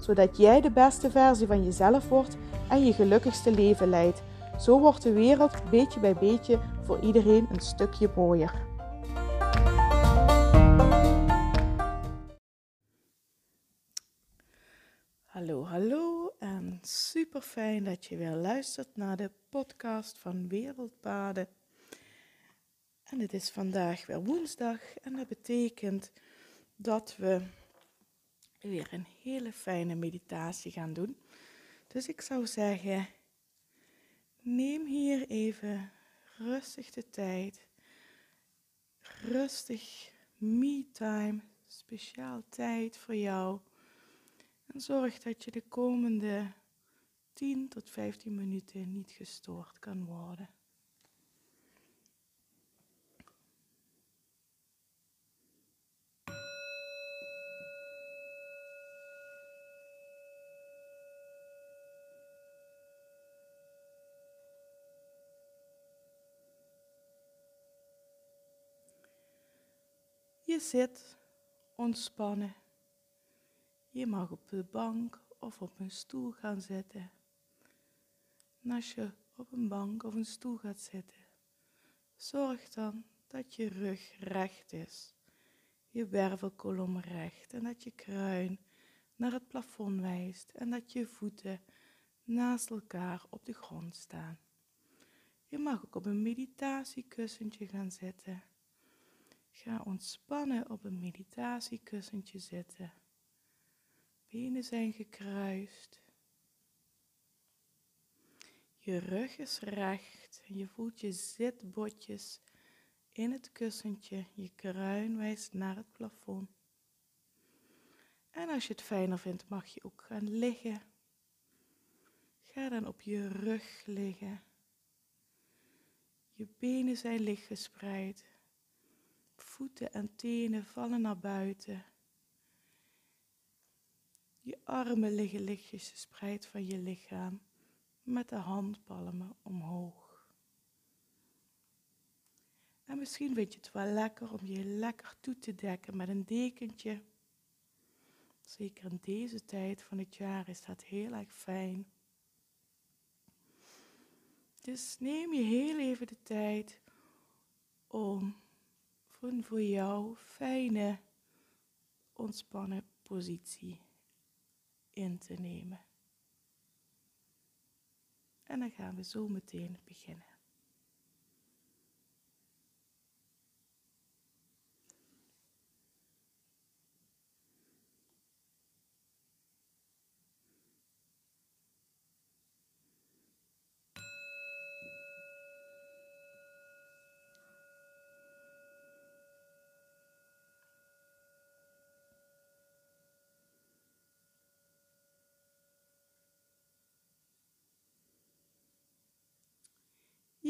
zodat jij de beste versie van jezelf wordt en je gelukkigste leven leidt. Zo wordt de wereld beetje bij beetje voor iedereen een stukje mooier. Hallo, hallo en super fijn dat je weer luistert naar de podcast van Wereldpaden. En het is vandaag weer woensdag en dat betekent dat we weer een hele fijne meditatie gaan doen. Dus ik zou zeggen, neem hier even rustig de tijd. Rustig me-time, speciaal tijd voor jou. En zorg dat je de komende 10 tot 15 minuten niet gestoord kan worden. Je zit ontspannen. Je mag op de bank of op een stoel gaan zitten. En als je op een bank of een stoel gaat zitten, zorg dan dat je rug recht is, je wervelkolom recht en dat je kruin naar het plafond wijst en dat je voeten naast elkaar op de grond staan. Je mag ook op een meditatiekussentje gaan zitten. Ga ontspannen op een meditatiekussentje zitten. Benen zijn gekruist. Je rug is recht en je voelt je zitbotjes in het kussentje. Je kruin wijst naar het plafond. En als je het fijner vindt, mag je ook gaan liggen. Ga dan op je rug liggen. Je benen zijn licht gespreid voeten en tenen vallen naar buiten. Je armen liggen lichtjes gespreid van je lichaam, met de handpalmen omhoog. En misschien vind je het wel lekker om je lekker toe te dekken met een dekentje. Zeker in deze tijd van het jaar is dat heel erg fijn. Dus neem je heel even de tijd om een voor jou fijne, ontspannen positie in te nemen. En dan gaan we zo meteen beginnen.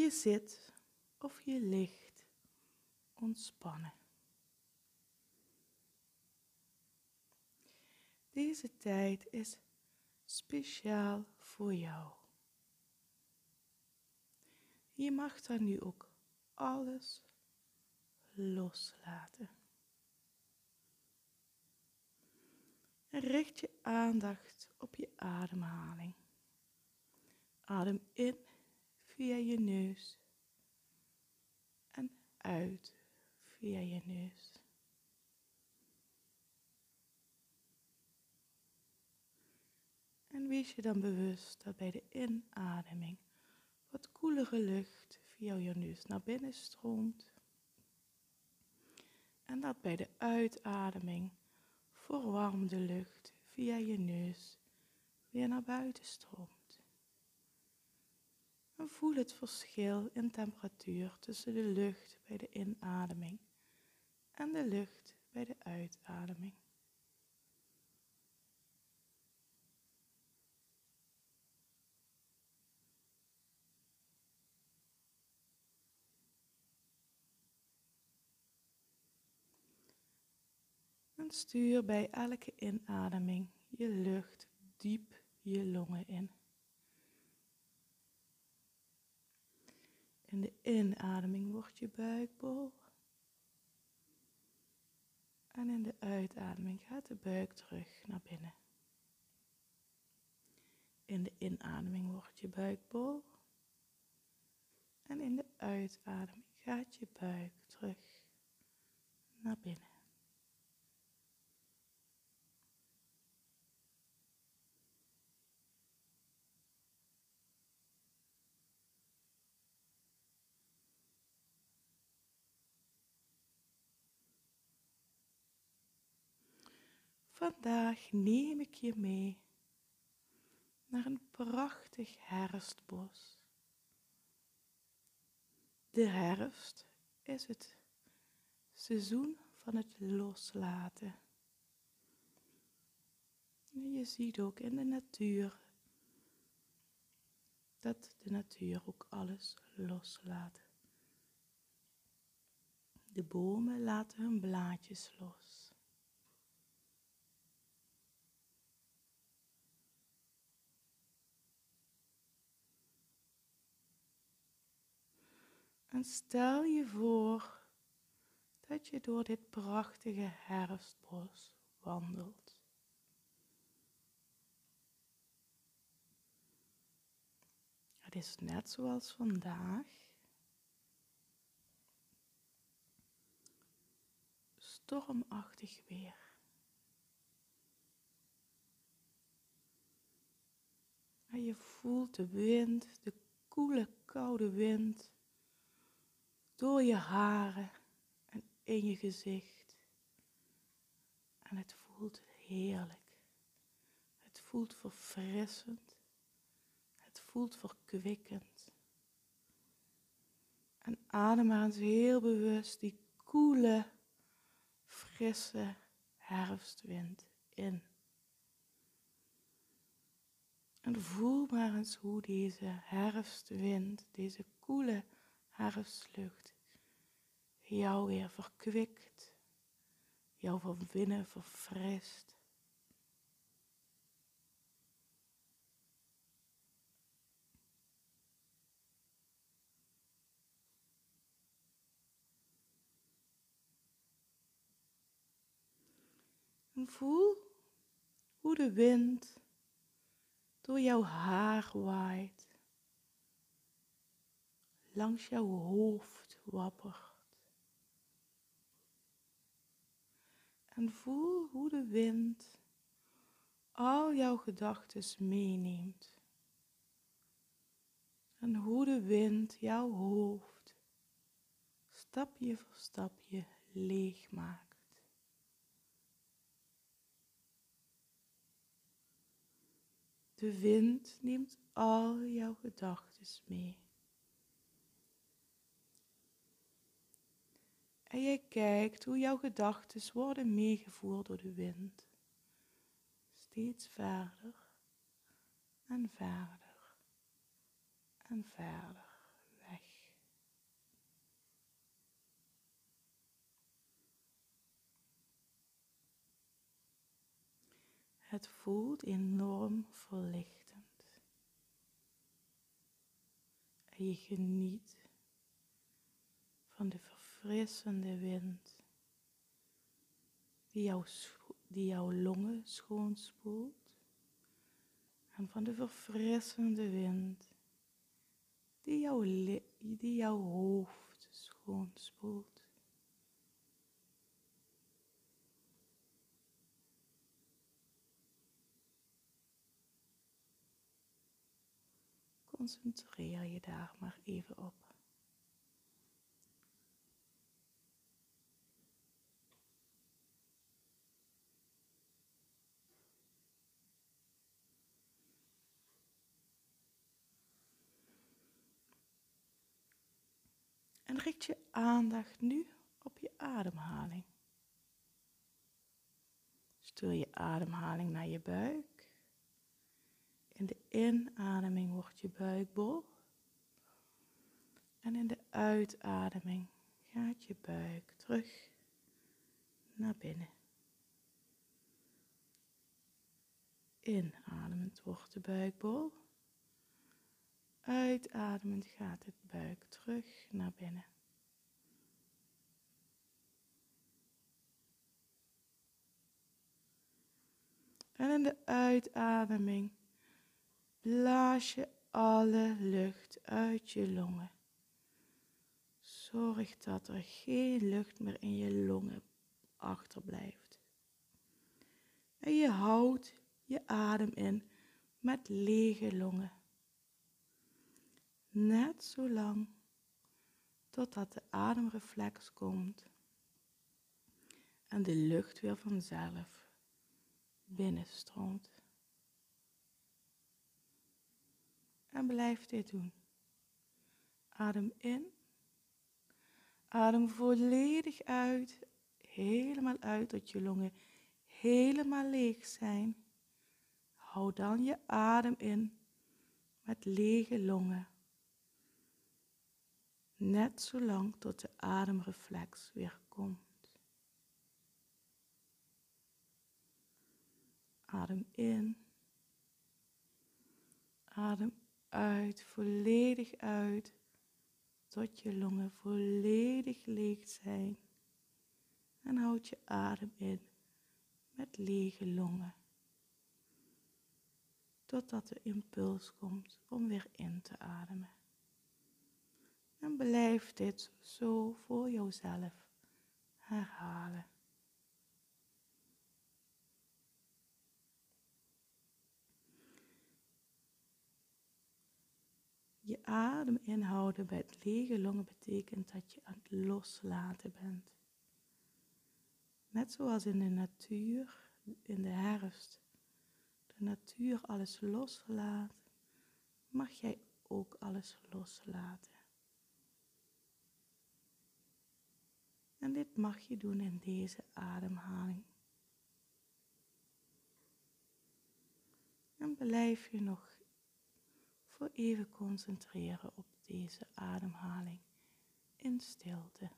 Je zit of je ligt ontspannen. Deze tijd is speciaal voor jou. Je mag dan nu ook alles loslaten. En richt je aandacht op je ademhaling. Adem in via je neus en uit via je neus. En wees je dan bewust dat bij de inademing wat koelere lucht via je neus naar binnen stroomt. En dat bij de uitademing verwarmde lucht via je neus weer naar buiten stroomt. En voel het verschil in temperatuur tussen de lucht bij de inademing en de lucht bij de uitademing. En stuur bij elke inademing je lucht diep je longen in. In de inademing wordt je buik bol. En in de uitademing gaat de buik terug naar binnen. In de inademing wordt je buik bol. En in de uitademing gaat je buik terug naar binnen. Vandaag neem ik je mee naar een prachtig herfstbos. De herfst is het seizoen van het loslaten. Je ziet ook in de natuur dat de natuur ook alles loslaat. De bomen laten hun blaadjes los. En stel je voor dat je door dit prachtige herfstbos wandelt. Het is net zoals vandaag. Stormachtig weer. En je voelt de wind, de koele, koude wind door je haren en in je gezicht. En het voelt heerlijk. Het voelt verfrissend. Het voelt verkwikkend. En adem maar eens heel bewust die koele, frisse herfstwind in. En voel maar eens hoe deze herfstwind, deze koele herfstlucht jou weer verkwikt, jou van binnen verfrist. Voel hoe de wind door jouw haar waait langs jouw hoofd wappert. En voel hoe de wind al jouw gedachten meeneemt. En hoe de wind jouw hoofd stapje voor stapje leeg maakt. De wind neemt al jouw gedachten mee. En jij kijkt hoe jouw gedachten worden meegevoerd door de wind. Steeds verder en verder en verder weg. Het voelt enorm verlichtend. En je geniet van de verfrissende wind die, jouw, die jouw longen schoonspoelt en van de verfrissende wind die jouw, die jouw hoofd schoonspoelt. Concentreer je daar maar even op. Richt je aandacht nu op je ademhaling. Stuur je ademhaling naar je buik. In de inademing wordt je buik bol. En in de uitademing gaat je buik terug naar binnen. Inademend wordt de buik bol. Uitademend gaat het buik terug naar binnen. En in de uitademing blaas je alle lucht uit je longen. Zorg dat er geen lucht meer in je longen achterblijft. En je houdt je adem in met lege longen. Net zo lang totdat de ademreflex komt en de lucht weer vanzelf binnenstroomt. En blijf dit doen. Adem in. Adem volledig uit. Helemaal uit tot je longen helemaal leeg zijn. Hou dan je adem in met lege longen. Net zolang tot de ademreflex weer komt. Adem in. Adem uit, volledig uit, tot je longen volledig leeg zijn. En houd je adem in met lege longen. Totdat de impuls komt om weer in te ademen. En blijf dit zo voor jouzelf herhalen. Je adem inhouden bij het lege longen betekent dat je aan het loslaten bent. Net zoals in de natuur, in de herfst, de natuur alles loslaat, mag jij ook alles loslaten. En dit mag je doen in deze ademhaling. En blijf je nog voor even concentreren op deze ademhaling in stilte.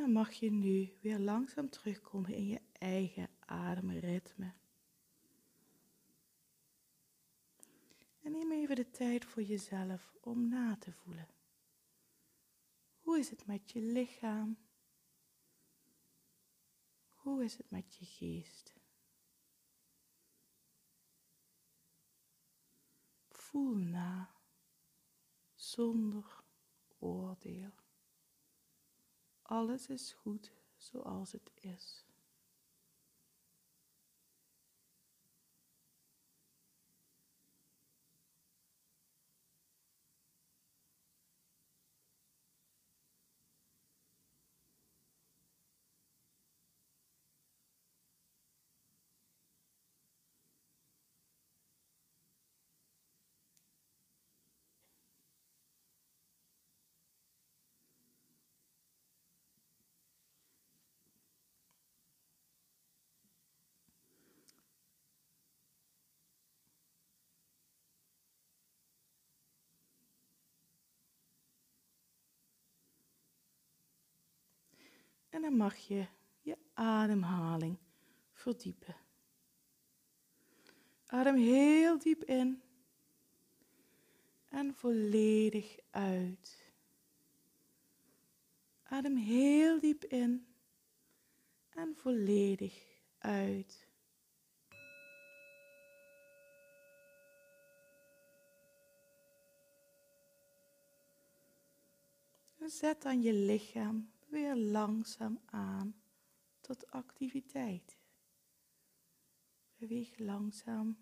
Dan mag je nu weer langzaam terugkomen in je eigen ademritme. En neem even de tijd voor jezelf om na te voelen. Hoe is het met je lichaam? Hoe is het met je geest? Voel na zonder oordeel. Alles is goed zoals het is. En dan mag je je ademhaling verdiepen. Adem heel diep in en volledig uit. Adem heel diep in en volledig uit. Zet dan je lichaam weer langzaam aan tot activiteit. Beweeg langzaam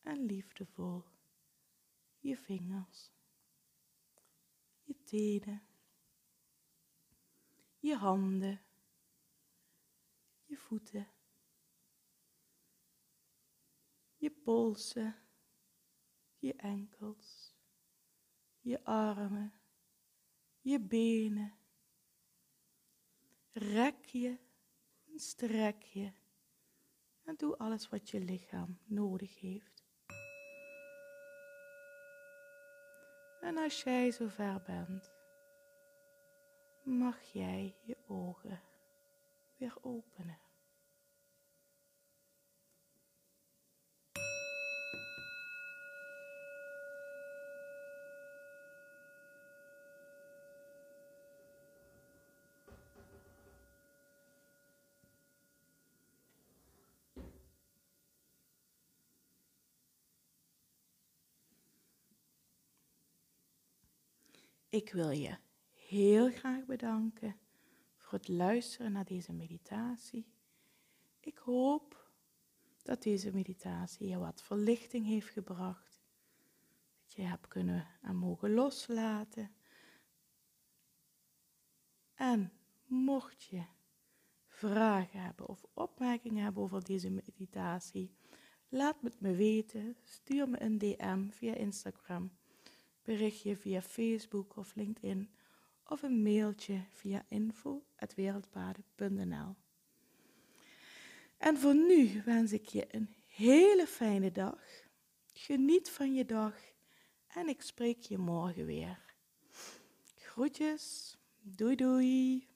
en liefdevol je vingers, je tenen, je handen, je voeten, je polsen, je enkels, je armen, je benen. Rek je en strek je en doe alles wat je lichaam nodig heeft. En als jij zover bent, mag jij je ogen weer openen. Ik wil je heel graag bedanken voor het luisteren naar deze meditatie. Ik hoop dat deze meditatie je wat verlichting heeft gebracht. Dat je hebt kunnen en mogen loslaten. En mocht je vragen hebben of opmerkingen hebben over deze meditatie, laat het me weten. Stuur me een DM via Instagram Bericht je via Facebook of LinkedIn of een mailtje via info.wereldpaden.nl. En voor nu wens ik je een hele fijne dag. Geniet van je dag en ik spreek je morgen weer. Groetjes, doei doei.